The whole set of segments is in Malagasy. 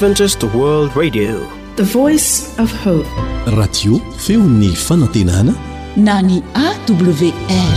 Adventist World Radio, the voice of hope. Radio feony fanantenana na ny AWR.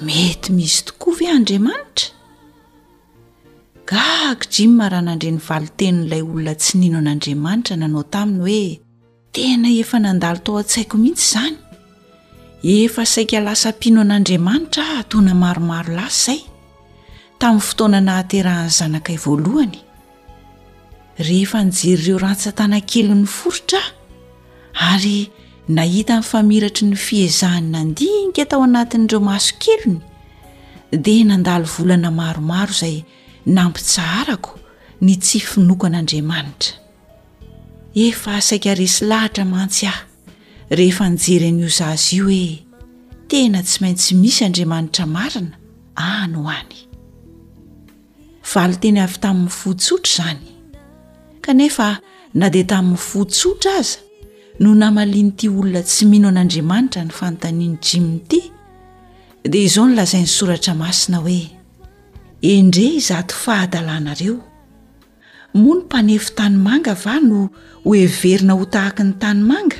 Mety misy tokoa ve Andriamanitra? Gaga Jim raha nandre ny valin-tenin'ilay olona tsy nino an'Andriamanitra nanao taminy hoe, Tena efa nandalo tao an-tsaiko mihitsy izany. Efa saika lasa mpino an'Andriamanitra aho taona maromaro lasa izay, tamin'ny fotoana nahaterahan'ny zanakay voalohany. Rehefa nijery ireo rantsan-tànan-kely niforitra aho, ary nahita ny famiratry ny fiezahany nandinika tao anatin'ireo maso keliny, dia nandalo volana maromaro izay nampitsaharako ny tsy finokan'Andriamanitra. Efa saika resy lahatra mantsy aho, rehefa nijery an'io zaza io hoe tena tsy maintsy misy Andriamanitra marina any ho any. Valinteny avy tamin'ny fo tsotra izany. Kanefa na dia tamin'ny fo tsotra aza no namalian'ity olona tsy mino an'Andriamanitra ny fanontanian'i Jim ity, dia izao no lazain'ny Soratra Masina hoe, Endrey izato fahadalanareo! Moa ny mpanefy tanimanga va no hoheverina ho tahaky ny tanimanga?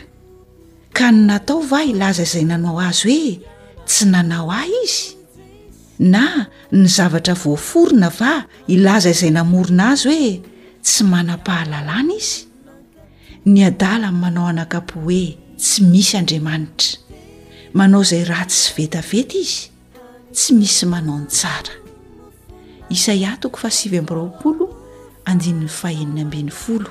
Ka ny natao va hilaza izay nanao azy hoe tsy nanao ahy izy? Na ny zavatra voaforona va hilaza izay namorona azy hoe tsy manam-pahalalana izy? Ny adala manao anakapo hoe tsy misy Andriamanitra. Manao izay ratsy sy vetaveta izy, tsy misy manao ny tsara. Isaia toko fahasivy amby roapolo andininy fahenina ambin'ny folo.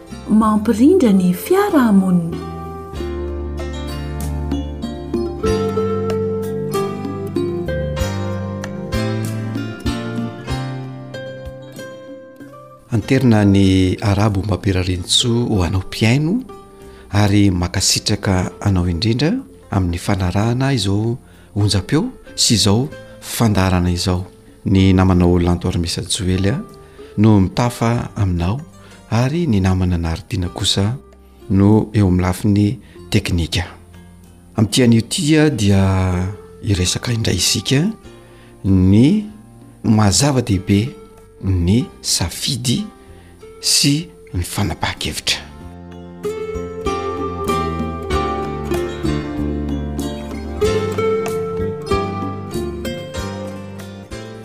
mampirindra ny fiarahamonina. Anterina ny Arabo Mapirarintsoa ho anao mpihaino ary makasitraka anao indrindra amin'ny fanarahana izao Onjam-peo sy izao fandaharana izao. Ny namanao Lanto Armisa Joely a no mitafa aminao ary ny namana Naridiana kosa no eo amin'ny lafiny teknika. Amin'ity anio ity dia hiresaka indray isika ny maha zava-dehibe ny safidy sy ny fanapahan-kevitra.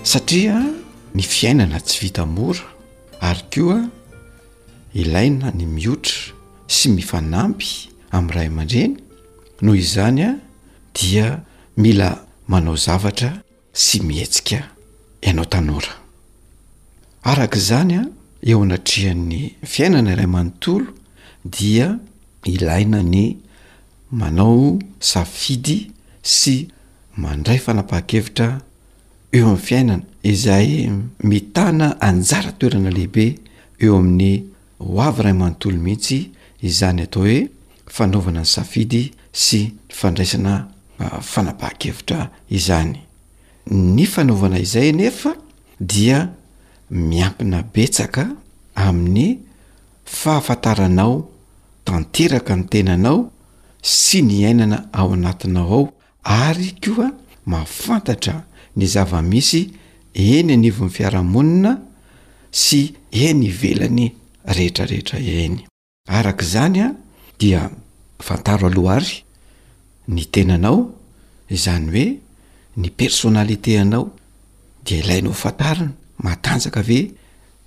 Satria ny fiainana tsy vita mora ary koa ilaina ny mihotra sy mifanampy amin'ny ray aman-dreny, noho izany dia mila manao zavatra sy mihetsika ianao tanora. Araka izany, eo anatrehan'ny fiainana iray manontolo dia ilaina ny manao safidy sy mandray fanapahan-kevitra eo amin'ny fiainana izay mitana anjara toerana lehibe eo amin'ny ho avy iray manontolo mihitsy izany atao hoe fanaovana ny safidy sy fandraisana fanapahan-kevitra izany. Ny fanaovana izay anefa dia miankina betsaka amin'ny fahafantaranao tanteraka ny tenanao sy ny iainana ao anatinao ao ary koa mahafantatra ny zava-misy eny anivon'ny fiarahamonina sy eny ivelany rehetrarehetra eny. Araka izany dia fantaro aloha ary ny tenanao, izany hoe ny personnalité anao dia ilaina ho fantarina, matanjaka ve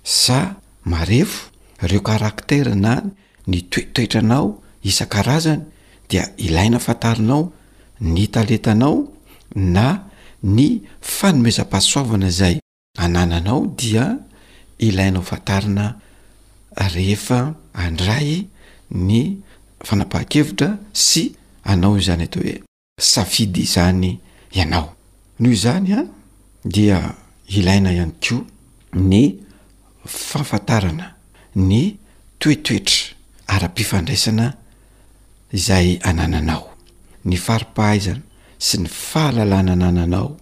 sa marefo, ireo caractère na ny toetoetranao isan-karazany dia ilaina fantarinao, ny talentanao na ny fanomezam-pahasoavana izay. anananao dia ilainao fantarina rehefa handray ny fanapahan-kevitra sy hanao izany atao hoe safidy izany ianao. Noho izany dia ilaina ihany koa ny fahafantarana ny toetoetra ara-pifandraisana izay anananao, ny fari-pahaizana sy ny fahalalana anananao,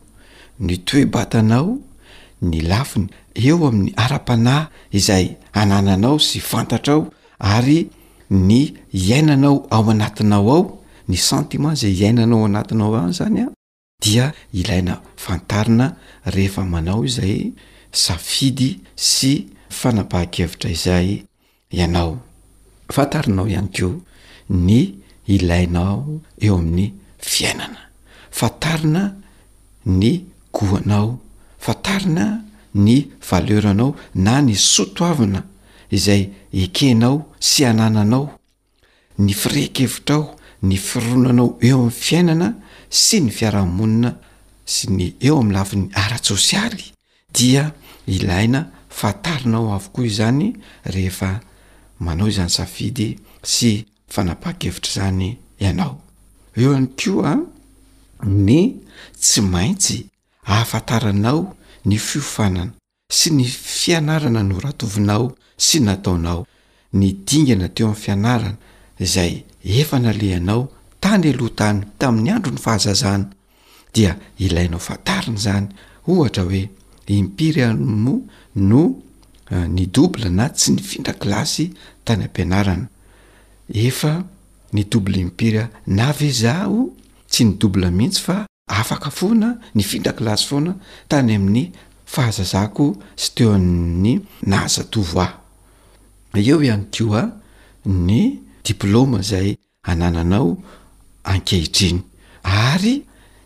ny toe-batanao, ny lafiny eo amin'ny ara-panahy izay anananao sy fantatrao ary ny iainanao ao anatinao ao, ny sentiment izay iainanao ao anatinao ao izany an, dia ilaina fantarina rehefa manao izay safidy sy fanapahan-kevitra izay ianao. Fantarinao ihany koa ny ilainao eo amin'ny fiainana. Fantarina ny goanao. Fantarina ny valeur-nao na ny soa toavina izay ekenao sy anananao, ny firehekevitrao, ny fironanao eo amin'ny fiainana sy ny fiarahamonina sy ny eo amin'ny lafiny ara-tsosialy. dia ilaina fantarinao avokoa izany rehefa manao izany safidy sy fanapahan-kevitra izany ianao. Eo ihany koa ny tsy maintsy ahafantaranao ny fiofanana sy ny fianarana noratovinao sy nataonao, ny dingana teo amin'ny fianarana izay efa nalehanao tany aloha tany tamin'ny andron'ny fahazazana. dia ilainao fantarina izany ohatra hoe impiry any moa no ny double na tsy nifindra kilasy tany am-pianarana, efa ny double impiry aho na ve izaho tsy ny double mihitsy fa afaka foana nifindra kilasy foana tany amin'ny fahazazako sy teo amin'ny naha zatovo ahy. Eo ihany koa ny diplaoma izay anananao ankehitriny ary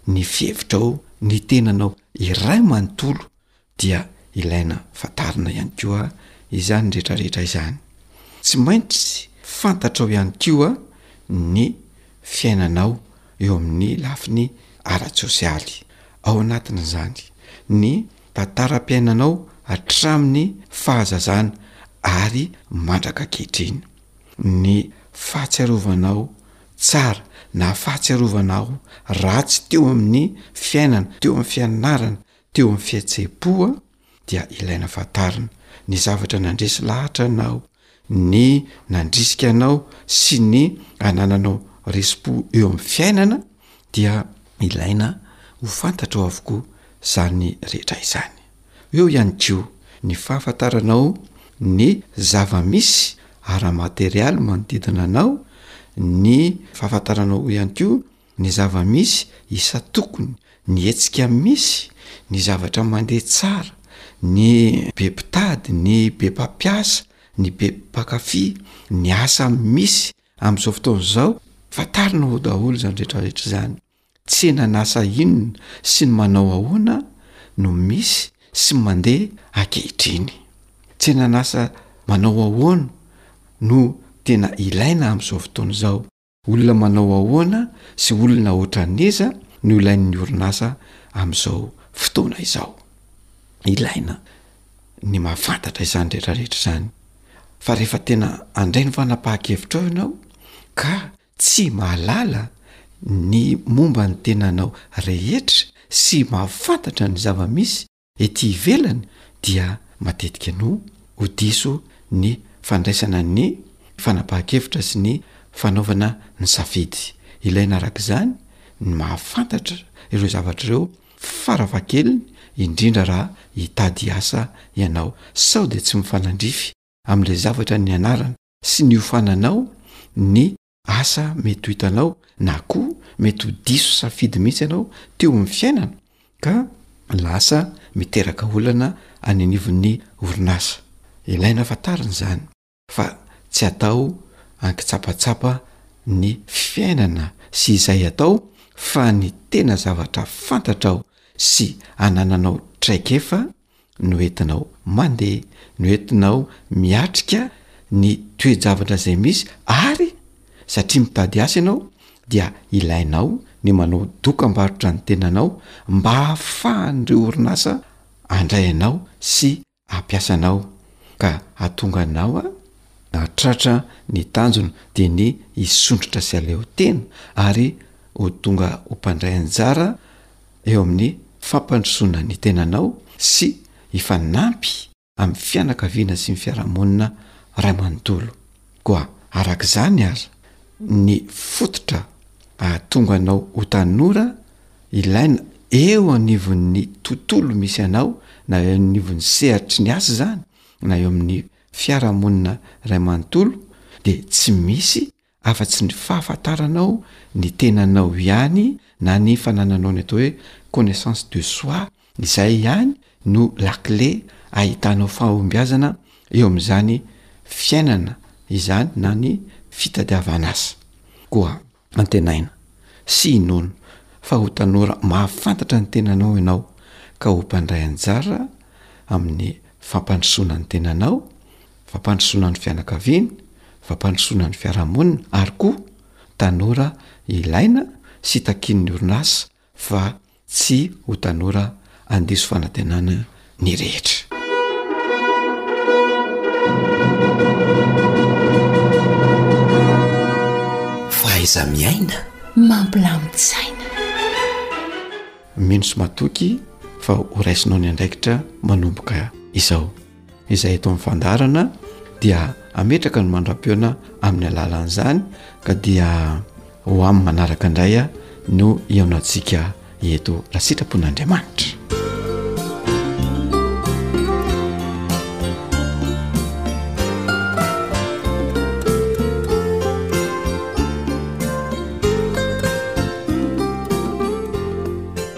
ny fihevitrao, ny tenanao iray manontolo dia ilaina fantarina ihany koa izany rehetrarehetra izany. Tsy maintsy fantatrao ihany koa ny fiainanao eo amin'ny lafiny ara-tsosialy, ao anatin'izany ny tantaram-piainanao hatramin'ny fahazazana ary mandraka ankehitriny. ny fahatsiarovanao tsara na fahatsiarovanao ratsy teo amin'ny fiainana, teo amin'ny fianarana, teo amin'ny fihetseham-po dia ilaina fantarina, ny zavatra nandresy lahatra anao, ny nandrisika anao sy ny anananao resi-po eo amin'ny fiainana dia ilaina ho fantatrao avokoa izany rehetra izany. Eo ihany koa ny fahafantaranao ny zava-misy ara-materialy manodidina anao, ny fahafantaranao ihany koa ny zava-misy isan-tokony, ny hetsika misy, ny zavatra mandeha tsara, ny be mpitady, ny be mpampiasa, ny be mpankafy, ny asa misy amin'izao fotoana izao. Fantarinao daholo izany rehetrarehetra izany. Tsena na asa inona sy ny manao ahoana no misy sy mandeha ankehitriny? Tsena na asa manao ahoana no tena ilaina amin'izao fotoana izao? Olona manao ahoana sy olona ohatran'iza no ilain'ny orinasa amin'izao fotoana izao? Ilaina ny mahafantatra izany rehetra rehetra izany fa rehefa tena handray ny fanapahan-kevitrao ianao ka Tsy mahalala ny momba ny tenanao rehetra sy mahafantatra ny zava-misy ety ivelany dia matetika no ho diso ny fandraisana ny fanapahan-kevitra sy ny fanaovana ny safidy. Ilaina araka izany ny mahafantatra ireo zavatra ireo farafahakeliny indrindra raha hitady asa ianao. Sao dia tsy mifanandrify amin'ilay zavatra nianarana sy ny hofananao ny asa mety ho hitanao na koa mety ho diso safidy mihitsy ianao teo amin'ny fiainana ka lasa miteraka olana any anivon'ny orinasa. Ilaina fantarina izany fa tsy atao ankitsapatsapa ny fiainana sy izay atao fa ny tena zavatra fantatrao sy anananao traikefa no entinao mandeha, no entinao miatrika ny toe-javatra izay misy ary satria mitady asa ianao dia ilainao ny manao dokam-barotra ny tenanao mba hahafahan'ireo orinasa andray anao sy hampiasa anao ka hahatonga anao hahatratra ny tanjona dia ny hisondrotra sy haleo tena ary ho tonga ho mpandray anjara eo amin'ny fampandrosoana ny tenanao sy hifanampy amin'ny fianakaviana sy ny fiarahamonina ray manontolo. Koa araka izany ary ny fototra ahatonga anao ho tanora ilaina eo anivon'ny tontolo misy anao na eo anivon'ny sehatry ny asa izany na eo amin'ny fiarahamonina ray manontolo dia tsy misy afa-tsy ny fahafantaranao ny tenanao ihany na ny fanananao ny atao hoe connaissance de soi, izay ihany no lakile ahitanao fahombiazana eo amin'izany fiainana izany na ny fitadiavan'asa. Koa antenaina sy inoana fa ho tanora mahafantatra ny tenanao ianao ka ho mpandray anjara amin'ny fampandrosoana ny tenanao fampandrosoana ny fianakaviana, fampandrosoana ny fiarahamonina ary koa tanora ilaina sy takian'ny orinasa fa tsy ho tanora handiso fanantenana ny rehetra. Fahaiza-miaina mampilamin-tsaina. Mino sy matoky fa horaisinao ny andraikitra manomboka izao. izay eto amin'ny fandaharana dia ametraka ny mandra-peona amin'ny alalan'izany ka dia ho amin'ny manaraka indray a no ihaonantsika eto raha sitrapon'Andriamanitra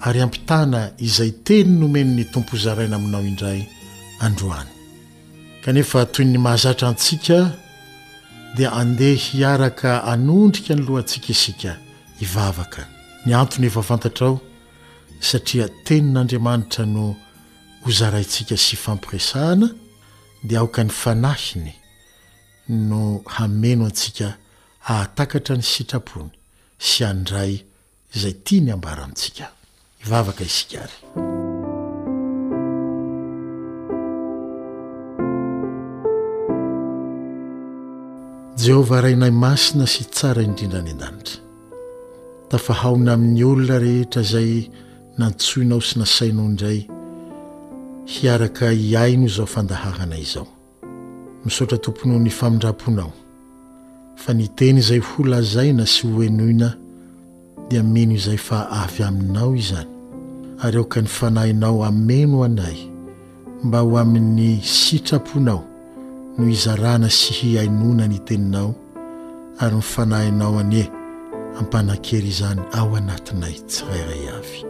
ary ampitana izay teny nomeny ny Tompo hozaraina aminao indray androany. Kanefa toy ny mahazatra antsika dia andeha hiaraka hanondrika ny lohantsika isika hivavaka. Ny antony efa fantatrao, satria tenin'Andriamanitra no hozaraintsika sy hifampiresahana, dia aoka ny Fanahiny no hameno antsika hahatakatra ny sitrapony sy handray izay tiany hambara amintsika. Hivavaka isika ary. Jehovah Rainay masina sy tsara indrindra any an-danitra, tafahaona amin'ny olona rehetra izay nantsoinao sy nasainao indray hiaraka hihaino izao fandaharana izao. Misaotra Tompo noho ny famindramponao fa ny teny izay ho lazaina sy ho henoina dia mino izay fa avy aminao izany ary aoka ny fanahinao ameno anay mba ho amin'ny sitraponao no hizarana sy hihainoana ny teninao ary ny fanahinao anie ampanan-kery izany ao anatinay tsirairay avy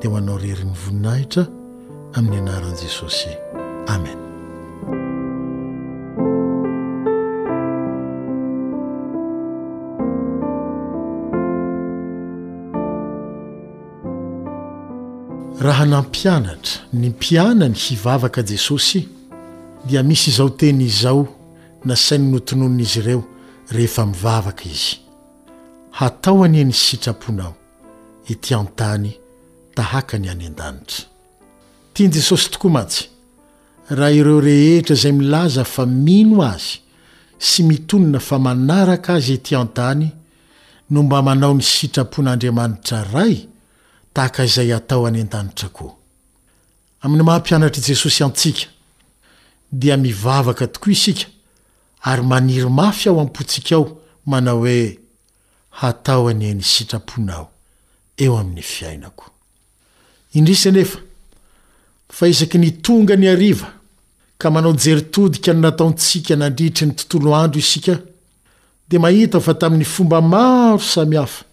dia ho anao rery ny voninahitra amin'ny anaran'i Jesosy. Amen. Raha nampianatra ny mpianany hivavaka Jesosy dia misy izao teny izao nasainy notononin'izy ireo rehefa mivavaka izy, Hatao anie ny sitraponao ety an-tany tahaka ny any an-danitra. Tian'i Jesosy tokoa mantsy raha ireo rehetra izay milaza fa mino Azy sy mitonona fa manaraka Azy ety an-tany no mba manao ny sitrapon'Andriamanitra Ray tahaka izay hatao any an-danitra koa. Amin'ny maha-mpianatr'i Jesosy antsika, dia mivavaka tokoa isika ary maniry mafy ao am-pontsika ao manao hoe, hatao anie ny sitraponao eo amin'ny fiainako. Indrisy anefa fa isaky ny tonga ny hariva ka manao jery todika ny nataontsika nandritry ny tontolo andro isika dia mahita fa tamin'ny fomba maro samihafa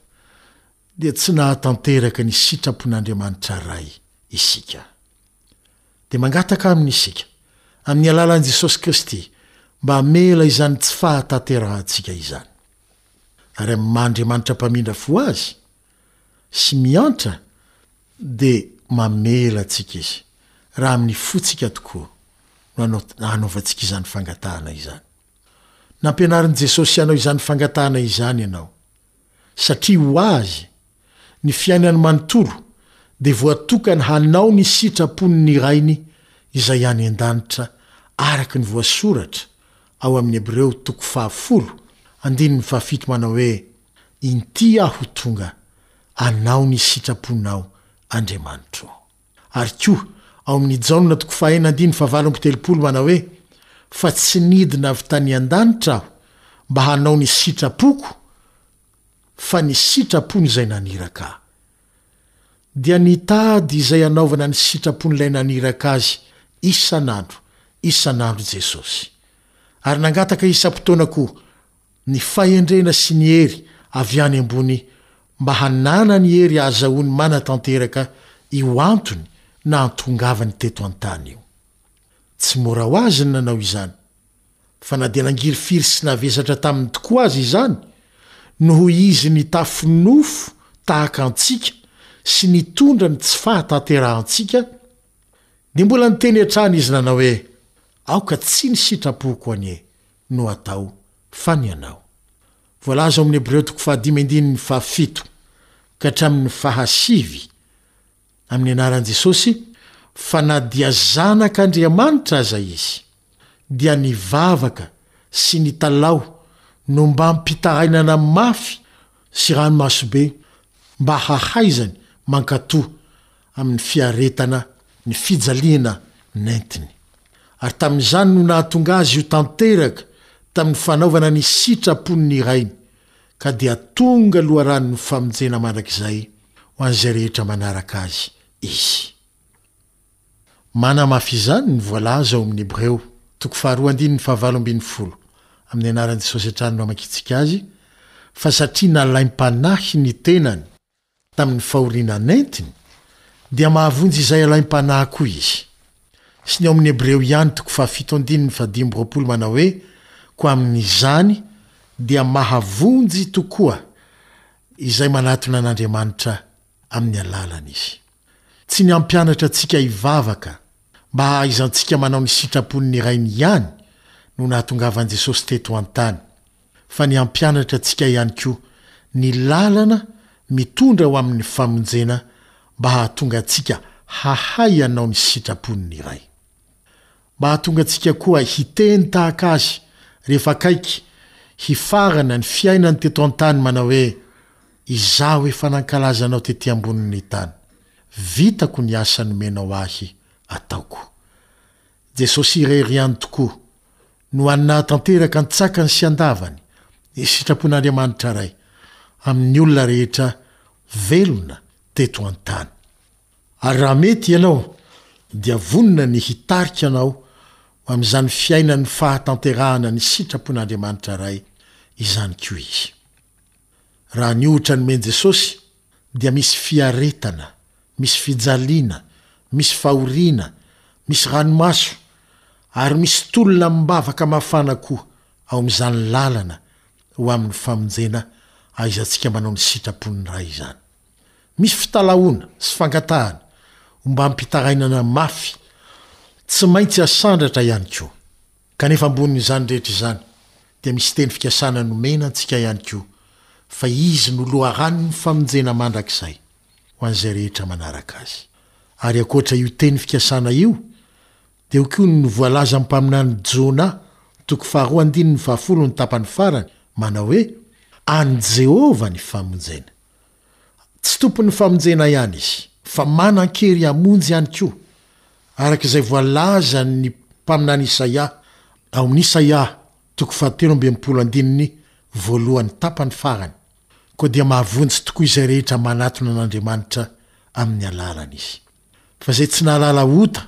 dia tsy nahatanteraka ny sitrapon'Andriamanitra Ray isika. Dia mangataka Aminy isika amin'ny alalan'i Jesosy Kristy mba hamela izany tsy fahatanterahantsika izany. ary amin'ny maha Andriamanitra mpamindra fo Azy sy miantra dia mamela antsika Izy, raha amin'ny fontsika tokoa no anaovantsika izany fangatahana izany. Nampianarin'i Jesosy hanao izany fangatahana izany ianao, satria ho Azy, ny fiainany manontolo dia voatokana hanao ny sitrapon'ny Rainy izay any an-danitra araka ny voasoratra ao amin'ny Hebreo toko fahafolo, andininy fahafito manao hoe, Inty aho tonga, anao ny sitraponao, Andriamanitro ô. Ary koa ao amin'ny Jaona toko fahenina andininy fahavalo amby telopolo manao hoe, Fa tsy nidina avy tany an-danitra aho mba hanao ny sitrapoko, fa ny sitrapon'izay naniraka ahy. dia nitady izay hanaovana ny sitrapon'ilay naniraka azy isan'andro isan'andro Jesosy, ary nangataka isam-potoana koa ny fahendrena sy ny hery avy any ambony mba hananany hery hahazahoany manatanteraka io antony nahatongavany teto an-tany io. Tsy mora ho azy ny nanao izany. fa na dia nangirifiry sy navesatra taminy tokoa aza izany, noho izy nitafy nofo tahaka antsika sy nitondra ny tsy fahatanterahantsika, dia mbola niteny hatrany izy nanao hoe, Aoka tsy ny sitrapoko anie no hatao fa ny anao. Voalaza ao amin'ny Hebreo toko fahadimy andininy fahafito ka hatramin'ny fahasivy Amin'ny anaran'i Jesosy, fa na dia zanak'Andriamanitra aza izy, dia nivavaka sy nitalaho nombam-pitarainana mafy sy ranomasobe mba hahaizany mankato amin'ny fiaretana ny fijaliana nentiny. Ary tamin'izany no nahatonga azy ho tanteraka tamin'ny fanaovana ny sitrapon'ny Rainy, ka dia tonga loharanon'ny famonjena mandrakizay ho an'izay rehetra manaraka azy izy. Manamafy izany ny voalaza ao amin'ny Hebreo, toko faharoa andininy fahavalo ambin'ny folo, amin'ny anaran'i Jesosy hatrany no amakiantsika azy, fa satria nalaim-panahy ny tenany tamin'ny fahoriana nentiny, dia mahavonjy izay alaim-panahy koa izy. Sy ny ao amin'ny Hebreo ihany, toko fahafito andininy fahadimy amby roapolo, manao hoe, Koa amin'izany dia mahavonjy tokoa, izay manatona an'Andriamanitra amin'ny alalan'izy. Tsy ny hampianatra antsika hivavaka mba hahaizantsika manao ny sitrapon'ny Rainy ihany no nahatongavan'i Jesosy teto an-tany, fa ny hampianatra antsika ihany koa ny lalana mitondra ho amin'ny famonjena mba hahatonga antsika hahay hanao ny sitrapon'ny Ray. Mahatonga antsika koa hiteny tahaka azy rehefa akaiky hifarana ny fiainany teto an-tany manao hoe, Izaho efa nankalaza anao tetỳ ambonin'ny tany. Vitako ny asa nomenao ahy ataoko. Jesosy irery ihany tokoa no hany nahatanteraka an-tsakany sy an-davany ny sitrapon'Andriamanitra Ray amin'ny olona rehetra velona teto an-tany. Ary raha mety ianao, dia vonona ny hitarika anao amin'izany fiainan'ny fahatanterahana ny sitrapon'Andriamanitra Ray izany koa Izy. Raha ny ohatra nomen'i Jesosy, dia misy fiaretana, misy fijaliana, misy fahoriana, misy ranomaso, ary misy tolona amim-bavaka mafana koa ao amin'izany lalana ho amin'ny famonjena ahaizantsika manao ny sitrapon'ny Ray izany. Misy fitalahoana sy fangatahana ombam-pitarainana mafy tsy maintsy asandratra ihany koa. Kanefa ambonin'izany rehetra izany dia misy teny fikasana nomena antsika ihany koa fa izy no loharanon'ny famonjena mandrakizay ho an'izay rehetra manaraka azy. Ary ankoatra io teny fikasana io dia io koa no voalazan'ny mpaminany Jona, toko faharoa andininy fahafolo ny tapany farany, manao hoe, An'i Jehovah ny famonjena. Tsy tompon'ny famonjena ihany izy, fa manan-kery hamonjy ihany koa, araka izay voalazan'ny mpaminany Isaia ao amin'ny Isaia toko fahatelo amby enimpolo andininy voalohany tapany farany, Koa dia mahavonjy tokoa izay rehetra manatona an'Andriamanitra amin'ny alalany izy. Fa izay tsy nahalala ota,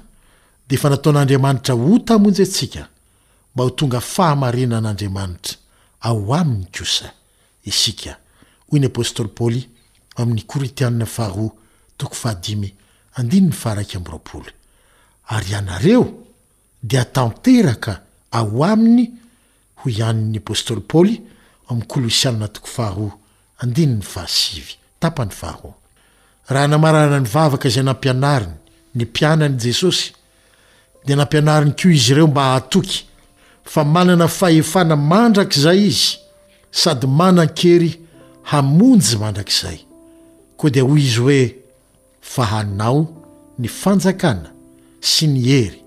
dia efa nataon'Andriamanitra ota hamonjy antsika, mba ho tonga fahamarinan'Andriamanitra ao aminy kosa isika. Hoy ny apostoly Paoly amin'ny Korintiana faharoa toko fahadimy andininy faha-iraika amby roapolo, Ary ianareo dia tanteraka ao aminy hoy ihany ny apostoly Paoly amin'ny Kolosiana toko faharoa andininy fahasivy, tapany faharoa. Raha namarana ny vavaka izay nampianariny ny mpianany Jesosy, dia nampianariny koa izy ireo mba hahatoky fa manana fahefana mandrakizay izy sady manan-kery hamonjy mandrakizay. Koa dia hoy izy hoe, Fa anao ny fanjakana sy ny hery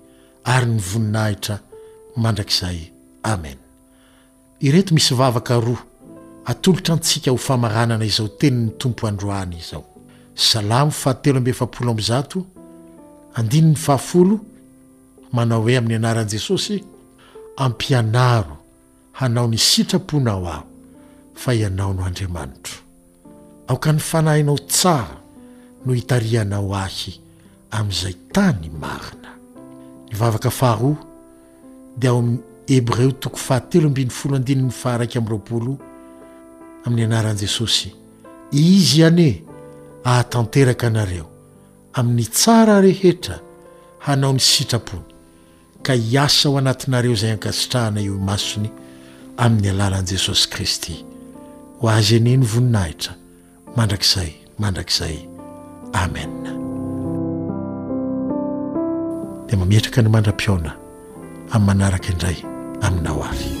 ary ny voninahitra mandrakizay. Amen. Ireto misy vavaka roa atolotra antsika ho famaranana izao tenin'ny Tompo androany izao, Salamo fahatelo amby efapolo amby zato, andininy fahafolo, manao hoe amin'ny anaran'i Jesosy, Ampianaro hanao ny sitraponao aho, fa Ianao no Andriamanitro. Aoka ny fanahinao tsara no hitarihanao ahy amin'izay tany marina. Ny vavaka faharoa dia ao amin'ny Hebreo toko fahatelo ambin'ny folo andininy faha-iraika amby roapolo, amin'ny anaran'i Jesosy, Izy anie hahatanteraka anareo amin'ny tsara rehetra hanao ny sitrapony, ka hiasa ao anatinareo izay ankasitrahana eo imasony amin'ny alalan'i Jesosy Kristy. Ho Azy anie ny voninahitra mandrakizay mandrakizay. Amena. Dia mametraka ny mandra-pihaona amin'ny manaraka indray aminao avy.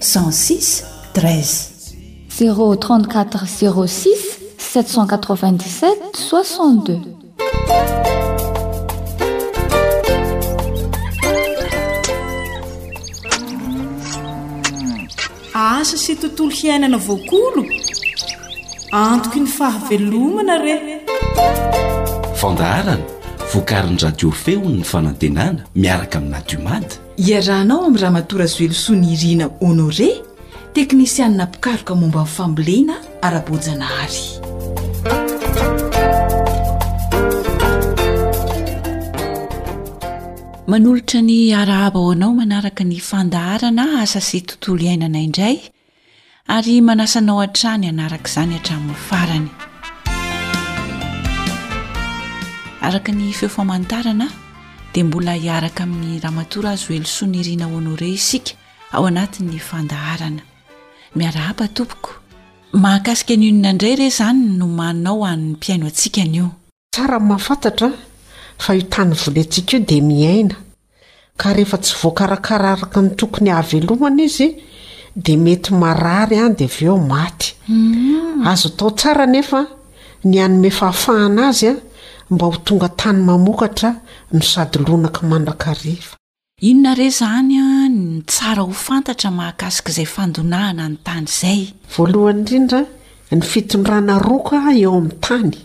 cent six treize. Zéro trente quatre zéro six sept cent quatre vingt dix sept soixante deux. asa sy tontolo hiainana voakolo antoky ny fahavelomana re Fandaharana vokarin'ny Radio Feon'ny Fanantenana miaraka aminà Dumad. Iarahanao amin'i Ramatoa Razoelosoa Nirina Honoré, teknisianina mpikaroka momba ny fambolena ara-boajanahary. Manolotra ny arahaba ho anao manaraka ny fandaharana Asa sy Tontolo iainana indray Ary manasa anao hatrany hanaraka izany hatramin'ny farany. Araka ny feo famantarana dia mbola hiaraka amin'ny Ramatoa Razoelisoa Nirina Honoré isika ao anatin'ny fandaharana. Miarahaba tompoko. Mahakasika ny inona indray re izany no manao an'ny mpihaino antsika anio? Tsara ny mahafantatra fa io tany volentsika io dia miaina, ka rehefa tsy voakarakara araka ny tokony hahavelomana izy dia mety marary any dia avy eo maty. Azo atao tsara anefa ny hanome fahafahana azy mba ho tonga tany mamokatra no sady lonaka mandrakariva. Inona re izany ny tsara ho fantatra mahakasika izay fandonahana ny tany izay? Voalohany indrindra, ny fitondrana roka eo amin'ny tany.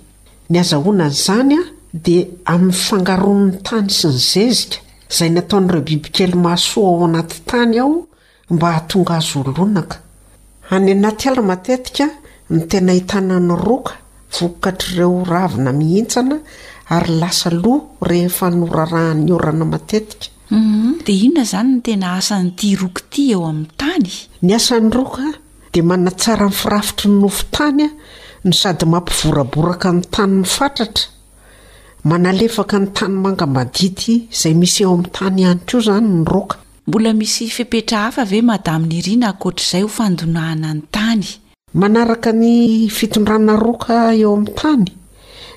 Ny azahoana an'izany dia amin'ny fangaron'ny tany sy ny zezika, izay nataon'ireo bibikely mahasoa ao anaty tany ao, Mba hahatonga azy ho lonaka. Any anaty ala matetika no tena ahitana ny roka, vokatr'ireo ravina mihintsana ary lasa lo rehefa norarahan'ny orana matetika. Dia inona izany no tena asan'ity roka ity eo amin'ny tany? Ny asan'ny roka dia manatsara ny firafitry ny nofon-tany no sady mampivoraboraka ny tany mifatratra. Manalefaka ny tanimanga madity izay misy eo amin'ny tany ihany koa izany ny roka. Mbola misy fepetra hafa ve Madame Nirina ankoatr'izay ho fandonahana ny tany? Manaraka ny fitondrana roka eo amin'ny tany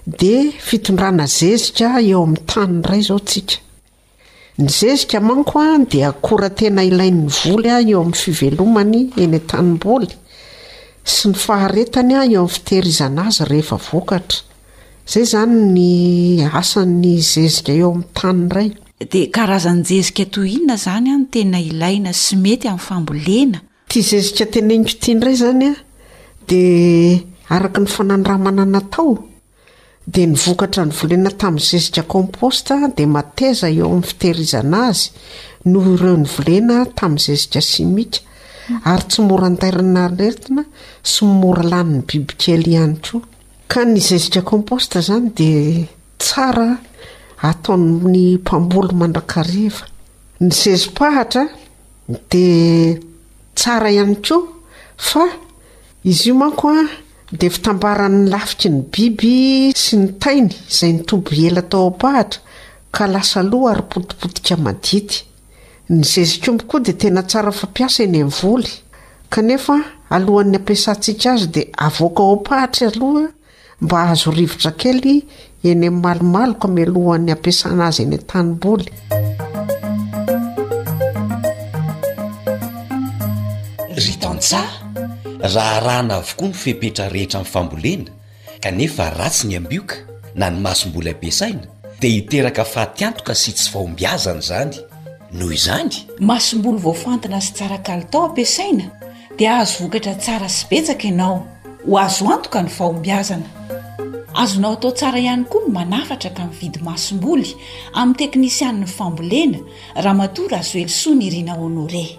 dia fitondrana zezika eo amin'ny tany indray izao tsika. Ny zezika manko dia akora tena ilain'ny voly eo amin'ny fivelomany eny an-tanimboly sy ny faharetany eo amin'ny fitehirizana azy rehefa vokatra. Izay izany ny asan'ny zezika eo amin'ny tany iray. Dia karazan-jezika toy inona izany no tena ilaina sy mety amin'ny fambolena? Ity zezika teneniko ity indray izany dia araka ny fanandramana natao dia ny vokatra novolena tamin'ny zezika compost dia mateza eo amin'ny fitehirizana azy noho ireo novolena tamin'ny zezika simika ary tsy mora antairana aretina sy mora lanin'ny bibikely ihany koa. Ka ny zezika compost zany dia tsara ataon'ny mpamboly mandrakariva. Ny zezi-pahatra dia tsara ihany koa fa izy io manko dia fitambaran'ny lafiky ny biby sy ny tainy izay nitoby ela tao am-pahatra ka lasa lo ary potipotika madity. Ny zezikomby koa dia tena tsara fampiasa eny amin'ny voly, kanefa alohan'ny ampiasantsika azy dia avoaka ao am-pahatry aloha mba hahazo rivotra kely eny amin'ny malomaloka mialohan'ny hampiasana azy eny an-tanimboly. Ry tantsaha, raharahana avokoa ny fepetra rehetra amin'ny fambolena. kanefa ratsy ny ambioka na ny maso mbola ampiasaina dia hiteraka fatiantoka sy tsy fahombiazana izany. Noho izany. Masomboly voafantina sy tsara kalitao ampiasaina dia hahazo vokatra tsara sy betsaka ianao. Ho azo antoka ny fahombiazana. Azonao atao tsara ihany koa ny manafatra ka mividy masomboly amin'ny teknisianin'ny fambolena, Ramatoa Rajoelisoa Nirina Honoré.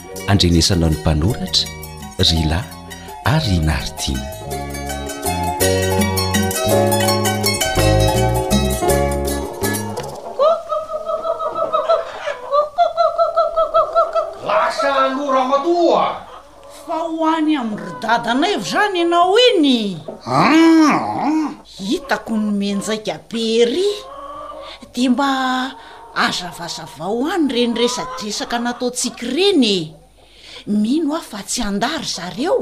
andrenesanao ny mpanoratra rila ary nartina lasa lora matoa fa ho any amindry dadanaivo zany ianao iny aa Hitako ny mianjaika be ery de mba azavazavao any reny resadresaka nataontsika reny e! Mino aho fa tsy handà ry zareo.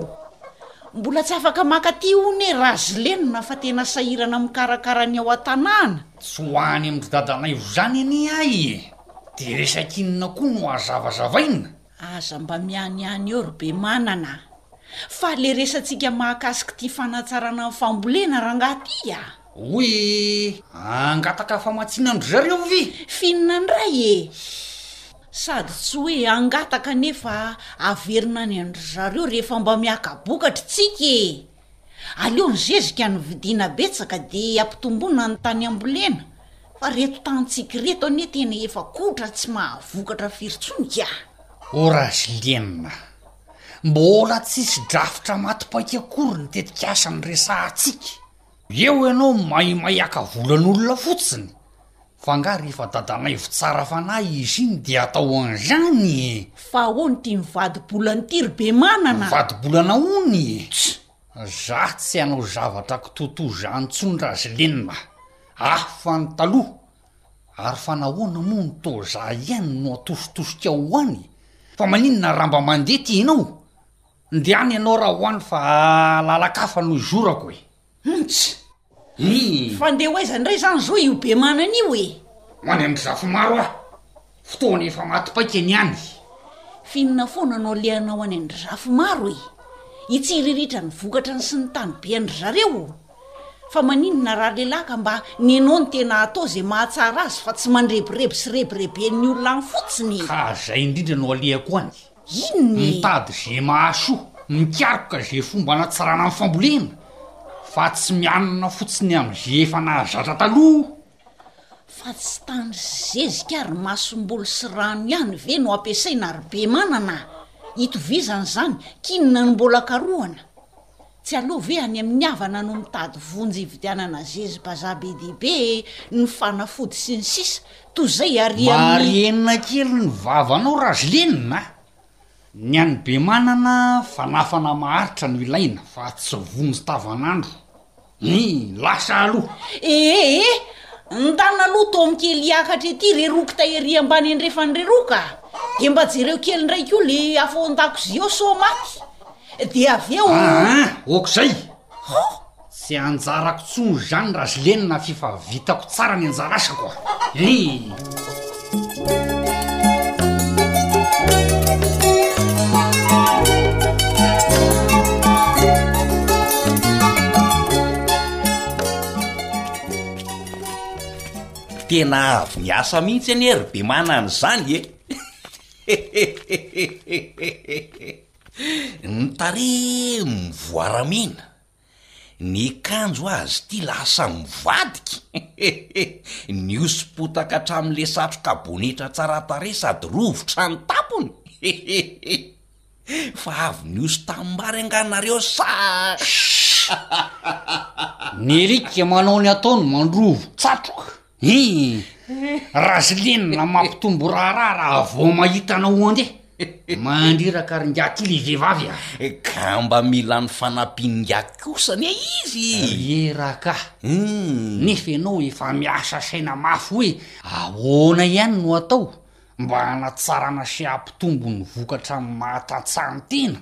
Mbola tsy afaka maka aty hono e Razilena fa tena sahirana mikarakara ny ao an-tanàna. Tsy ho any amin-dry dadanay ho zany anie ahy e! De resak'inona koa no hazavazavaina? Aza mba mianiany eo ry be manana a! Fa le resatsika mahakasik ty fanatsarana ny fambolena rangah ty a! Hoy i angataka famatsiana an-dry zareo ve? Finina ndray e! Sady tsy hoe angataka nefa averina any an-dry zareo rehefa mba miaka-bokatry tsika e! Aleo ny zezika no vidiana betsaka de ampitomboina ny tany ambolena fa reto tanintsika ireto anie tena efa kotra tsy mahavokatra firy tsony ka. Oraziliana, mbola tsisy drafitra maty paika akory ny tetikasa niresahantsika. Eo ianao maimaiaka volan'olona fotsiny Fa nga rehefa dadanay vy tsara fanahy izy iny dia atao anzany e! Fa ahoana ity mivadi-bolana ity ry be manana? Mivadi-bolana ahoana e? Tch! Za tsy hanao zavatra kto toa zany tsony razilenina. Hafa ny taloha. Ary fa nahoana moa no toa za ihany no atositosika ho any? Fa maninona raha mba mandeha ity enao? Ndeha any enao raha ho any fa lalakafa no izorako e! Humm tch! Iiii. Fa ndeha ho aiza indray izany izao io be manana io e? Ho any amin'ny Zafimaro aho. Fotoana efa maty paika ny any. F'inona foana no alehanao any an-dry Zafimaro e? Hitsiriritra ny vokatran'ny sy ny tanibe an-dry zareo o! Fa maninona ralehilahy ka mba ny ianao no tena atao izay mahatsara azy fa tsy mandrebireby sy rebireben'ny olona any fotsiny e! Ka izay indrindra no alehako any. Inn ny. Mitady ze mahasoa, mikaroka ze fomba hanatsarana ny fambolena fa tsy mianina fotsiny am ze efa nahazatra taloha. Fa tsy tany zezika ary masomboly sy rano ihany ve no ampiasaina ry Bemanana a? Itovizany zany, k'inona no mbola karohana? Tsy aleo ve any amin'ny havana no mitady vonjy hividianana zezy bazaha be dia be e, ny fanafody sy ny sisa, toy izay ary amin'ny. Marenina kely ny vavanao Rajlin a! Ny an'i Bemanana fanafana maharitra no ilaina fa tsy vonjy tavan'andro. Ny lasa aloha. Ee ee, ndana aloha tom kely hiakatra ety re rokota ery ambany andrefany re roka a! Dia mba jereo kely indray koa le afo ao an-dakozia ao sao maty. Dia avy eo. Aa ok izay. Hoo! Tsy anjarako intsony izany raha zlena f'efa vitako tsara ny anjara asako a! Ee. Tena avy niasa mihitsy anie ry Bemana an'izany e! Ny tarehy mivoaramena. Ny kanjo azy ity lasa mivadika hehe! Nihoso-potaka hatramin'le satroka bonetra tsara tarehy sady rovitra ny tampony hehehe! Fa avy nihoso tanimbary angaha nareo sa? Ny alika manao ny ataony mandrovo tsatroka Hi! Razilinina mampitombo raharaha raha vao mahita anao andeha. Mandriraka ry ingahy ty le vehivavy a! Ka mba mila ny fanampian'ingahy kosa anie izy e! Reraka a! Nefa ianao efa miasa saina mafy hoe ahoana ihany no atao mba hanatsarana sy hampitombo ny vokatra amin'ny maha tantsaha ny tena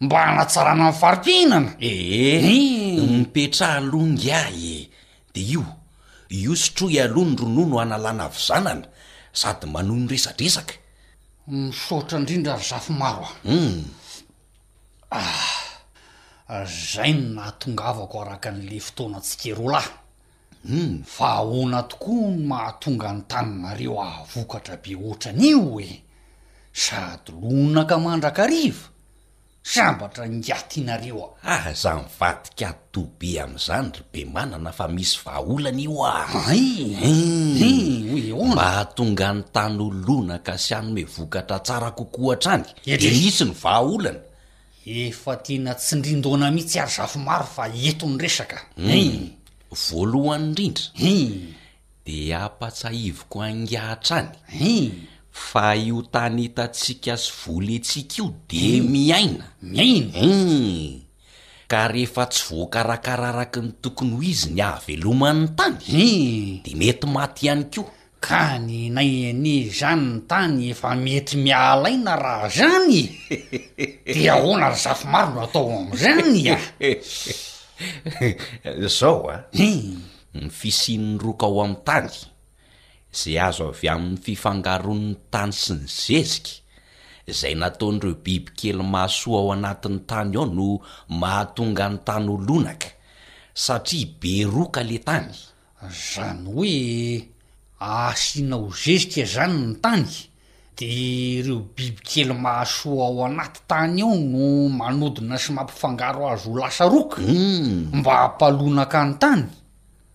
mba hanatsarana ny fari-piainana. Ee, mipetraha aloha ingahy e! Dia io, io sotroy aloha ny ronono hanalana havizanana sady manohy ny resadresaka. Misaotra indrindra ry Zafimaro a! Hum! Ah! Izay no nahatongavako araka an'ilay fotoanantsika roa lahy. Hum! Fa ahoana tokoa no mahatonga an'i Taninareo hahavokatra be ohatran'io e? Sady lonaka mandrakariva Sambatra ingahy tianareo aza mivadika doux be amin'izany ry Bemanana fa misy vahaolana io â! Hum! Mba hahatonga ny tany ho lonaka sy hanome vokatra tsara kokoa hatrany dia misy ny vahaolana. Efa tena tsindrin-doana mihitsy ary zafimaro fa eto ny resaka. Hum! Voalohany indrindra, De ampatsahiviko ainga hatrany fa io tany hitantsika sy volentsika io de miaina, humm! ka rehefa tsy voakarakara araky ny tokony ho izy ny hahaveloman'ny tany de mety maty ihany koa. Ka nenay anie izany ny tany efa mety mialaina raha zany e! de ahoana ry Zafimaro no atao amin'izany a! Zao a! Ny fisian'ny roka ao amin'ny tany, izay azo avy amin'ny fifangaroan'ny tany sy ny zezika, izay nataon'ireo biby kely mahasoa ao anatin'ny tany ao no mahatonga ny tany ho lonaka, satria be roka le tany. Zany hoe asianao zezika zany ny tany? Dia ireo bibikely mahasoa ao anaty tany ao no manodina sy mampifangaro azy ho lasa roka mba hampalonaka ny tany?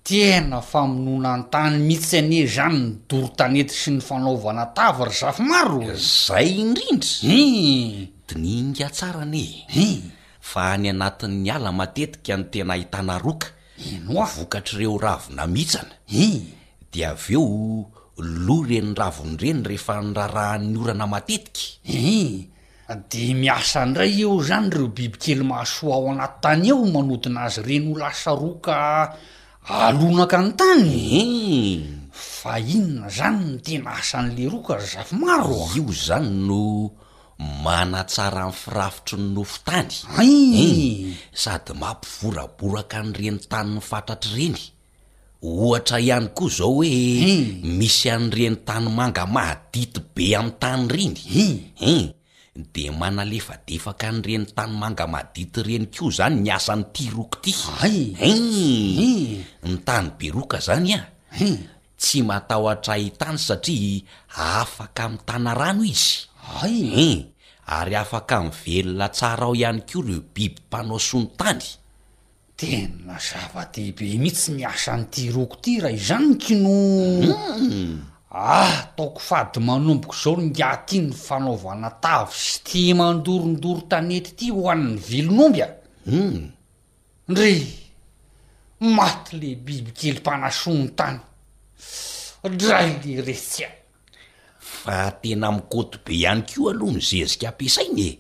Tena famonoana ny tany mihitsy anie izany ny doro tanety sy ny fanaovana tavy ry Zafimaro e! Izay indrindra! Hii! Dininga tsara anie e! Hii! Fa any anatin'ny ala matetika no tena ahitana roka Henoa vokatr'ireo ravinamitsana. Hi! Dia avy eo, lo ireny raviny ireny rehefa nirarahan'ny orana matetika. Hi! Dia miasa indray eo izany ireo bibikely mahasoa ao anaty tany eo manodina azy ireny ho lasa roka alonaka ny tany. Hi! Fa inona izany no tena asan'ilay roka ry Zafimaro? Io izany no Manatsara ny firafitry ny nofon-tany, eny, sady mampivoraboraka ny renitanin'ny fatratra ireny. Ohatra ihany koa izao hoe misy an'ireny tanimanga madity be amin'ny tany ireny, eny, dia manalefadefaka an'ireny tanimanga madity ireny koa izany ny asan'ity roky ity. Eny, ny tany be roka izany an, Tsy matahotra hahitany satria afaka mitana rano izy. Hay e! Ary afaka mivelona tsara ao ihany koa ireo biby mpanao solitany. Tena zava-dehibe mihitsy ny asan'ity roko ity raha izany kino! Ataoko fady manomboka izao ny ingahy ity ny fanaovana tavy sy tia mandorondoro tanety ity ho an'ny vilon'omby a! Ndrii! Maty le biby kely mpanasoa ny tany. Dray le resy a! Fa tena mikoty be ihany koa aloha ny zezika ampiasaina e!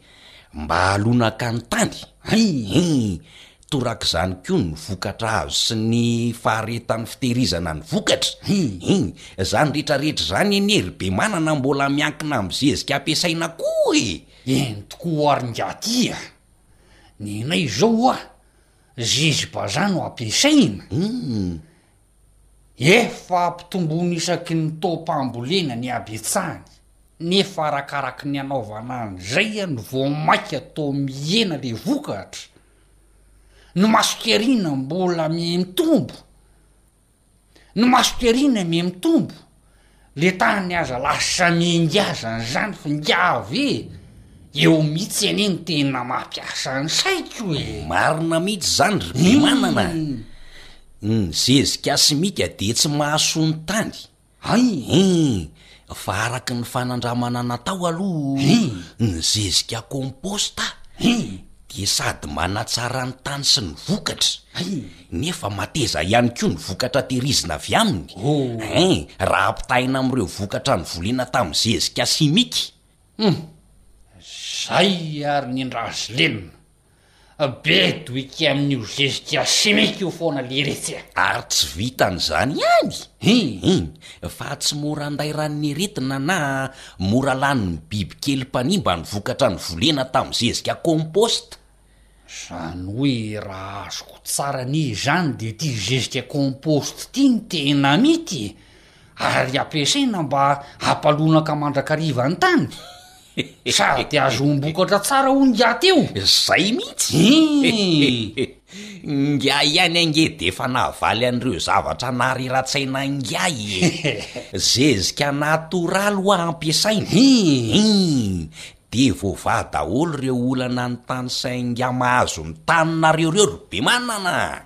Mba halonaka ny tany. Hay hii! Torak'izany koa ny vokatra azo sy ny faharetan'ny fitehirizana ny vokatra. Hi hi! Izany rehetra rehetra izany anie ry be manana mbola miankina amin'ny zezika ampiasaina koa e! Eny tokoa ary ingahy aty a! Nenay zao oa zizy bazaha no ampiasaina efa ampitomboina isaky ny taom-pambolena ny habetsahany nefa arakaraky ny anaovana an'izay any vao maika toa mihena le vokatra, ny masokeriana mbola mitombo Ny masoterina anie mitombo. Le tany aza lasa miainga aza an'izany fa ingahy ve eo mihitsy anie ny tena mampiasa ny saiko e! Marina mihitsy izany ry Bemanana a! Ny zezika simika dia tsy mahasoa ny tany. Hay eh! Fa araky ny fanandramana natao aloha eh! ny zezika composta eh! dia sady manatsara ny tany sy ny vokatra eh! nefa mateza ihany koa ny vokatra tehirizina avy aminy oh! eh! raha ampitahaina amin'ireo vokatra nivolena tamin'ny zezika simika. Humm! Zay ary ny ndraslena! Be doiky amin'io gestia chimique io foana leiretsy a! Ary tsy vitan'izany ihany, hum! fa tsy mora andairan'ny aretina na mora lanin'ny bibikely mpanimba ny vokatra novolena tamin'ny zezika compost. Izany hoe raha azoko tsara anie izany dia ity zezika compost ity no tena mety e! ary ampiasaina mba hampalonaka mandrakariva ny tany? Sady azo ombokatra tsara hono ingahy ty o! Zay mihitsy! Hum! Ingahy ihany ange d'efa nahavaly an'ireo zavatra nahariratsaina ingahy e! Zezika natoraly ho'a ampiasaina! Hum! De voavaha daholo ireo olana notanisain'ingahy mahazo ny taninareo ireo ry Bemanana a!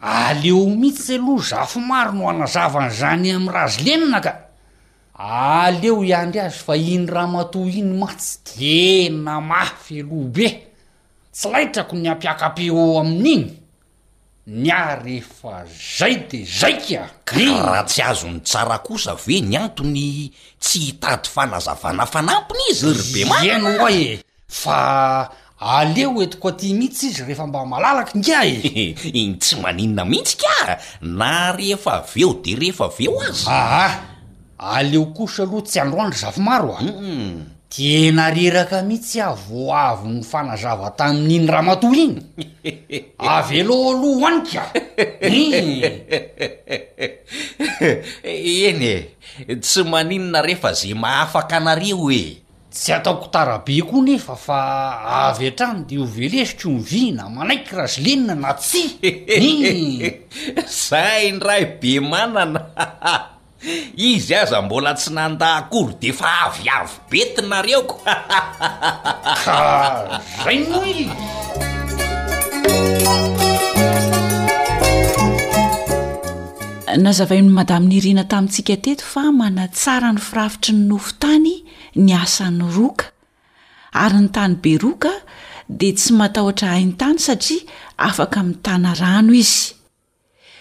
Aleo mihitsy aloha Zafimaro no hanazava an'izany amin'i Razilena ka! Aleo hiandry azy fa iny ramatoa iny mantsy tena mafy aloha be! Tsy laitrako ny hampiaka-peo eo amin'iny! Ny ahy rehefa zay de zay kia! Ka raha tsy azony tsara kosa ve ny antony tsy hitady fanazavana fanampiny izy ry Bemaka? Iany hoa e! Fa aleo entiko aty mihitsy izy rehefa mba malalaka ingahy e! Iny tsy maninona mihitsy ka! Na rehefa avy eo dia rehefa avy eo aza! Aa! Aleo kosa aloha tsy androany ry Zafimaro a! Tena reraka mihitsy aho vao avy nifanazava tamin'iny ramatoa iny! Avelao aloha ho any ka! Eny e! Tsy maninona rehefa izay mahafaka anareo e! Tsy ataoko tara be koa nefa fa avy hatrany dia ho velesiko ny vy na manaiky razolenina na tsia! Hii! Zay indray be manana a! Izy aza mbola tsy nanda akory d'efa avy avo be tinareoko a! Ka zay moa izy! Nazavain'i Madame Nirina tamintsika teto fa manatsara ny firafitry ny nofon-tany ny asan'i Roka. Ary ny tany be roka dia tsy matahotra haintany satria afaka mitana rano izy.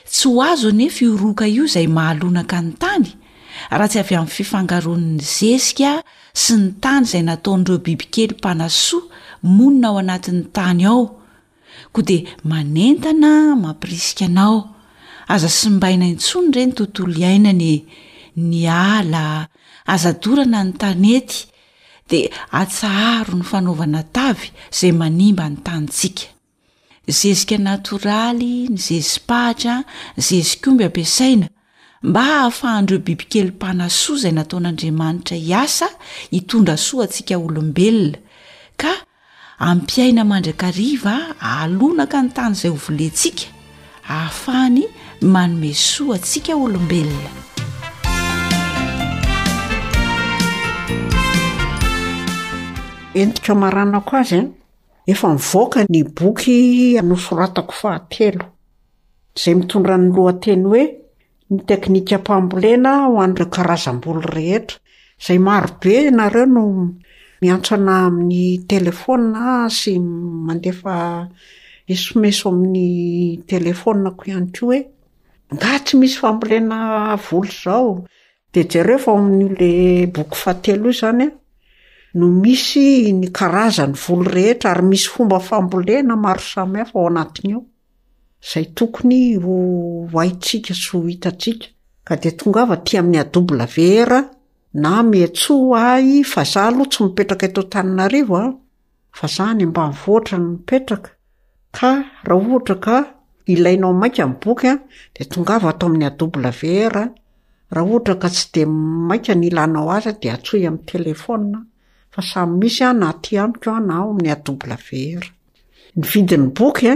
Tsy ho azo anefa io roka io izay mahalonaka ny tany raha tsy avy amin'ny fifangaroan'ny zezika sy ny tany izay nataon'ireo bibikely mpanasoa monina ao anatin'ny tany ao, Koa dia manentana mampirisika anao, aza simbaina intsony re ny tontolo iainana e! Ny ala, aza dorana ny tanety, dia atsaharo ny fanaovana tavy izay manimba ny tanintsika. Zezika natoraly ny zezi-pahatra, ny zezikomby ampiasaina. Mba hahafahan'ireo bibikely mpanasoa izay nataon'Andriamanitra hiasa hitondra soa antsika olombelona, ka hampiaina mandrakariva ahalonaka ny tany izay hovolentsika, hahafahany manome soa antsika olombelona. Entiko hamaranako azy an! Efa nivoaka ny boky nosoratako fahatelo. izay mitondra ny lohateny hoe Ny teknikam-pambolena ho an'ireo karazam-boly rehetra, izay marobe ianareo no miantrana amin'ny telefaonina sy mandefa esomeso amin'ny telefaonina ihany koa hoe angaha tsy misy fambolena voly izao? Dia jereo fa ao amin'ilay boky fahatelo io izany no misy ny karazan'ny voly rehetra ary misy fomba fambolena maro samihafa ao anatin'io. izay tokony ho haintsika sy ho hitantsika, ka dia tongava aty amin'ny AWR na miantsoa ahy fa za aloha tsy mipetraka eto Antananarivo a, fa za any ambanivohitra no mipetraka, ka raha ohatra ka ilainao maika ny boky a, dia tongava ato amin'ny AWR, raha ohatra ka tsy dia maika ny ilanao azy dia antsoy amin'ny téléphone, fa samy misy a na aty amiko na ao amin'ny AWR. Ny vidin'ny boky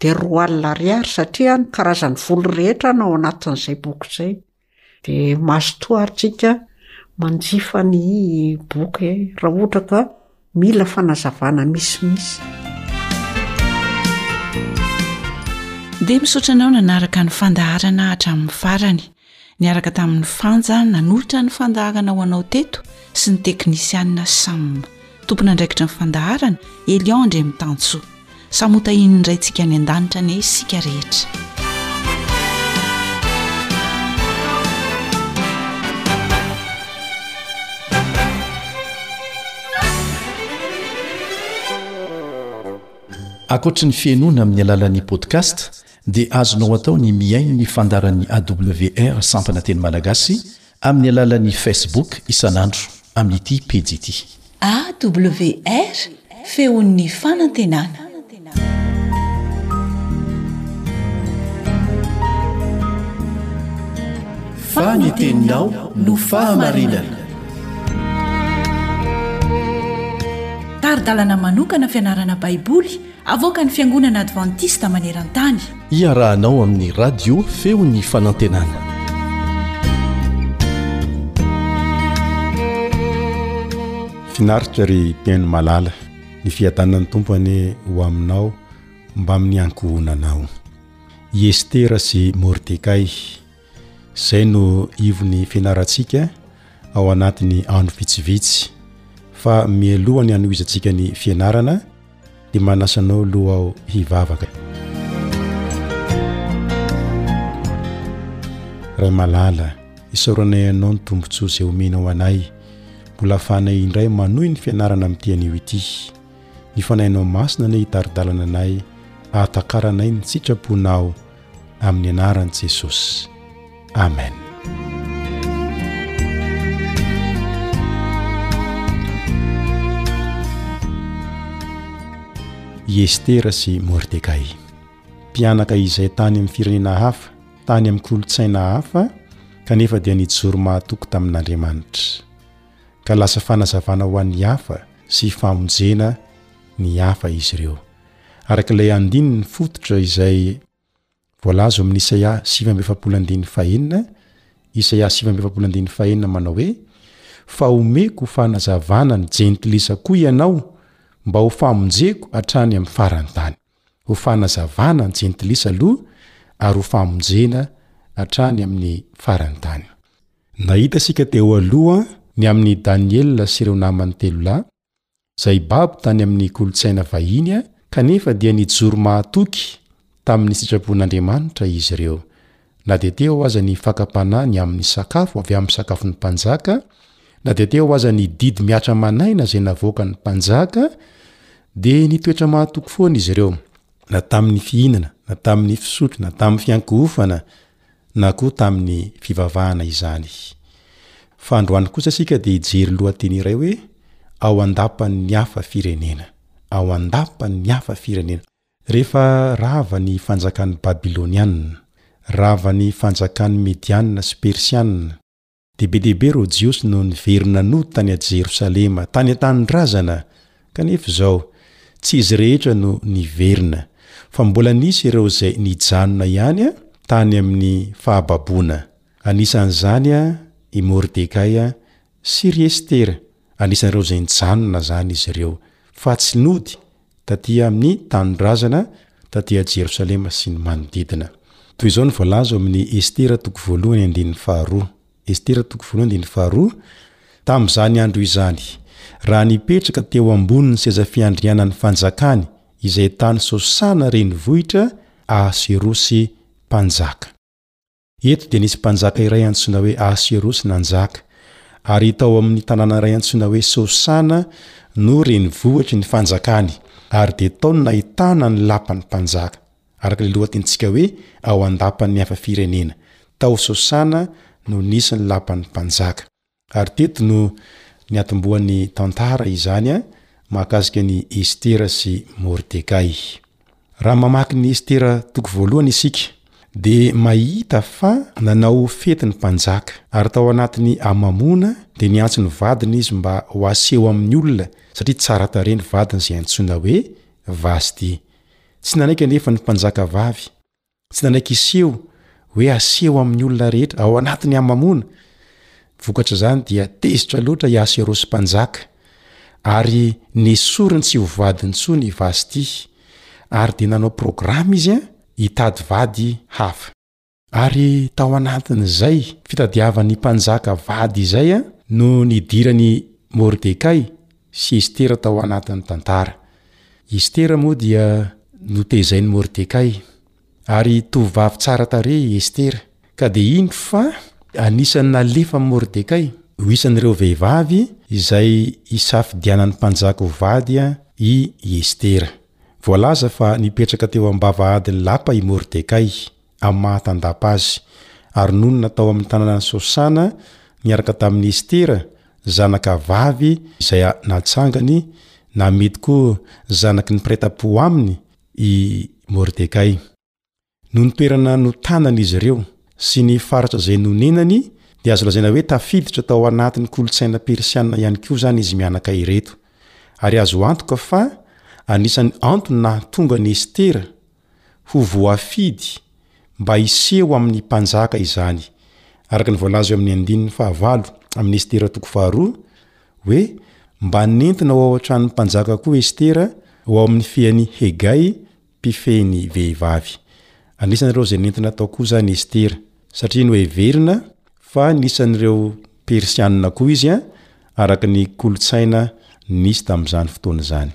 dia roa alina ariary satria ny karazan'ny voly rehetra no ao anatin'izay boky izay. Dia mazotoa ary tsika manjifa ny boky raha ohatra ka mila fanazavana misimisy. Dia misaotra anao nanaraka ny fandaharana hatramin'ny farany. Niaraka tamin'ny Fanja nanolotra ny fandaharana ho anao teto sy ny teknisianina Sam. Tompon'andraikitra ny fandaharana, Elion Andriamitansoa. Samy hotahian'ny Raintsika any an-danitra anie isika rehetra. Ankoatry ny fihainoana amin'ny alalan'ny podcast dia azonao atao ny mihaino ny fandaharan'ny AWR sampana teny malagasy amin'ny alalan'ny Facebook isan'andro amin'ity pejy ity. AWR, Feon'ny Fanantenana. Fa ny teninao no fahamarinana. Tari-dalana manokana fianarana Baiboly. Avoakan'ny Fiangonana Advantista maneran-tany. Iarahanao amin'ny Radio Feon'ny Fanantenana. Finaritra ry Teny Malala, ny fiadanan'ny Tompo anie ho aminao mbamin'ny ankohonanao. I Estera sy Mordekay. Izay no ivon'ny fianarantsika ao anatin'ny andro vitsivitsy. Fa mialoha ny hanohizantsika ny fianarana dia manasa anao aloha aho hivavaka. Ray malala, isaoranay anao ny tombontsoa izay omenao anay. Mbola afahanay indray manohy ny fianarana amin'ity anio ity. Ny Fanahinao Masina anie hitari-dalana anay, ahatakarana anay ny sitraponao amin'ny anaran'i Jesosy. Amen. I Estera sy Mordekay, mpianaka izay tany amin'ny firenena hafa, tany amin'ny kolontsaina hafa, kanefa dia nijoro mahatoky tamin'Andriamanitra, ka lasa fanazavana ho an'ny hafa sy famonjena ny hafa izy ireo. araka ilay andininy fototra izay voalaza ao amin'ny Isaia sivy amby efapolo andininy fahenina, Isaia sivy amby efapolo andininy fahenina manao hoe, Fa homeko fanazavana ny jentilisa koa ianao, mba ho famonjeko hatrany amin'ny faran'ny tany. Ho fanazavana ny jentilisa aloha, ary ho famonjena hatrany amin'ny faran'ny tany. Nahita isika teo aloha ny amin'i Daniela sy ireo namany telo lahy izay babo tany amin'ny kolontsaina vahiny, kanefa dia nijoro mahatoky tamin'ny sitrapon'Andriamanitra izy ireo, na dia teo aza ny fakam-panahy ny amin'ny sakafo avy amin'ny sakafon'ny mpanjaka, na dia teo aza ny didy mihatra aman'aina izay navoakan'ny mpanjaka, dia nitoetra mahatoky foana izy ireo, na tamin'ny fihinana, na tamin'ny fisotro, na tamin'ny fiankohofana. na koa tamin'ny fivavahana izany. Fa androany kosa isika dia hijery lohateny iray hoe Ao an-dapan'ny hafa firenena. Ao an-dapan'ny hafa firenena. Rehefa rava ny fanjakan'ny Babylonianina, rava ny fanjakan'ny Medianina sy Persianina, Dia be dia be ireo Jiosy no niverina nody tany Jerosalema, tany an-tanindrazana, kanefa izao, tsy izy rehetra no niverina, fa mbola nisy ireo izay nijanona ihany tany amin'ny fahababoana. Anisan'izany i Mordekay sy ry Estera. Anisan'ireo izay nijanona izany izy ireo, fa tsy nody taty amin'ny tanindrazana, taty à Jerosalema sy ny manodidina. Toy izao no voalaza ao amin'ny Estera toko voalohany andininy faharoa. Estera toko voalohany andininy faharoa, Tamin'izany andro izany, raha nipetraka teo ambonin'ny seza fiandrianan'ny fanjakany izay tany Sosana renivohitra Ahaserosy mpanjaka. Eto dia nisy mpanjaka iray antsoina hoe Ahasierosy nanjaka, ary tao amin' ny tanàna iray antsoina hoe Sosana no renivohitry ny fanjakany, ary dia tao no nahitana ny lapan' ny mpanjaka, araka ilay lohatenintsika hoe Ao an-dapan' ny hafa firenena. Tao Sosana no nisy ny lapan' ny mpanjaka. Ary teto no niatombohan'ny tantara izany mahakasika an'i Estera sy Mordekay. Raha mamaky ny Estera toko voalohany isika dia mahita fa nanao fety ny mpanjaka, ary tao anatin'ny hamamoana dia niantso ny vadiny izy mba ho aseho amin'ny olona satria tsara tarehy ny vadiny izay antsoina hoe Vastỳ. Tsy nanaiky anefa ny mpanjakavavy. Tsy nanaiky hiseho hoe aseho amin'ny olona rehetra ao anatin'ny hamamoana. Vokatr' izany dia tezitra loatra i Aserosy mpanjaka, ary nesoriny tsy ho vady intsony i Vasty, ary dia nanao programa izy hitady vady hafa. Ary tao anatin'izay fitadiavany mpanjaka vady izay no nidiran'i Mordekay sy Estera tao anatin'ny tantara. I Estera moa dia notezain'i Mordekay, ary tovovavy tsara tarehy i Estera, ka dia indro fa anisan'ny nalefan'i Mordekay ho isan'ireo vehivavy izay isafidianan'ny mpanjaka ho vady i Estera. Voalaza fa nipetraka teo am-bavahadin'ny lapa i Mordekay. amin'ny maha tandapa azy, ary nonina tao amin'ny tanànan'i Sosana niaraka tamin'i Estera, zanaka vavy izay natsangany, na mety koa zanaky ny mpiray tampo aminy, i Mordekay. Noho ny toerana notanan'izy ireo sy ny faritra izay nonenany, dia azo lazaina hoe tafiditra tao anatin'ny kolontsaina persiana ihany koa izany izy mianaka ireto, ary azo antoka fa anisan'ny antony nahatonga an'i Estera ho voafidy mba hiseho amin'ny mpanjaka izany, araka ny voalaza eo amin'ny andininy fahavalo amin'ny Estera toko faharoa, hoe, Mba nentina ho ao an-tranon'ny mpanjaka koa Estera, ho ao amin'ny fean'i Hegay, mpifehy ny vehivavy. Anisan'ireo izay nentina tao koa izany Estera, satria noheverina fa anisan'ireo Persianina koa izy, araka ny kolontsaina nisy tamin'izany fotoana izany.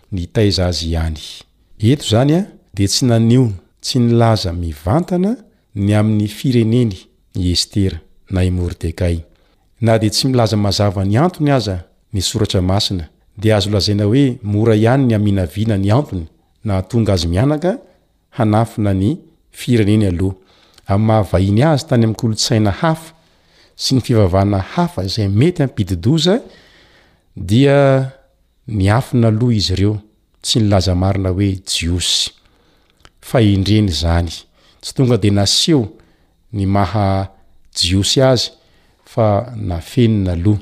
nitaiza azy ihany. Eto izany dia tsy naneho tsy nilaza mivantana ny amin'ny fireneny i Estera na i Mordekay. Na dia tsy milaza mazava ny antony aza ny Soratra Masina, dia azo lazaina hoe mora ihany ny haminavina ny antony nahatonga azy mianaka hanafina ny fireneny aloha amin'ny maha vahiny azy tany amin'ny kolontsaina hafa sy ny fivavahana hafa izay mety hampidi-doza dia niafina aloha izy ireo tsy nilaza marina hoe jiosy fahendrena izany tsy tonga dia naseho ny maha jiosy azy fa nafenina aloha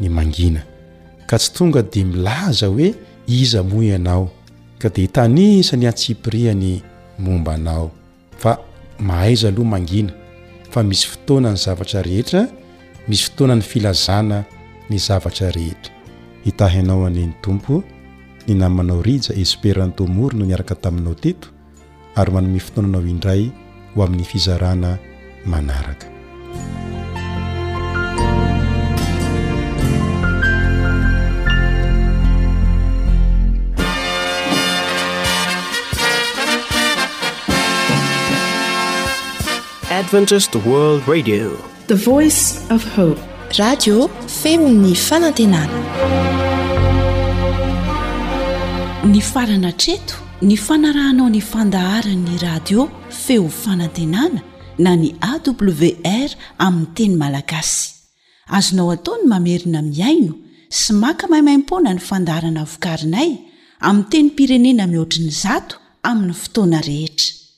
ny mangina ka tsy tonga dia milaza hoe iza moa ianao ka dia hitanisa ny antsipirihany momba anao fa mahaiza aloha mangina fa misy fotoana ny zavatra rehetra misy fotoana ny filazana ny zavatra rehetra hitahy anao anie ny tompo ny namanao rija esperanto morona niaraka taminao teto ary manome fotoana anao indray ho amin'ny fizarana manaraka. Adventist World Radio The Voice of Hope. Radio feon'ny fanantenana. Nifarana hatreto ny fanarahanao ny fandaharan'ny radio feo fanantenana na ny AWR amin'ny teny malagasy. Azonao atao ny mamerina mihaino sy maka maimaimpoana ny fandaharana vokarinay amin'ny tenim-pirenena mihoatry ny zato amin'ny fotoana rehetra.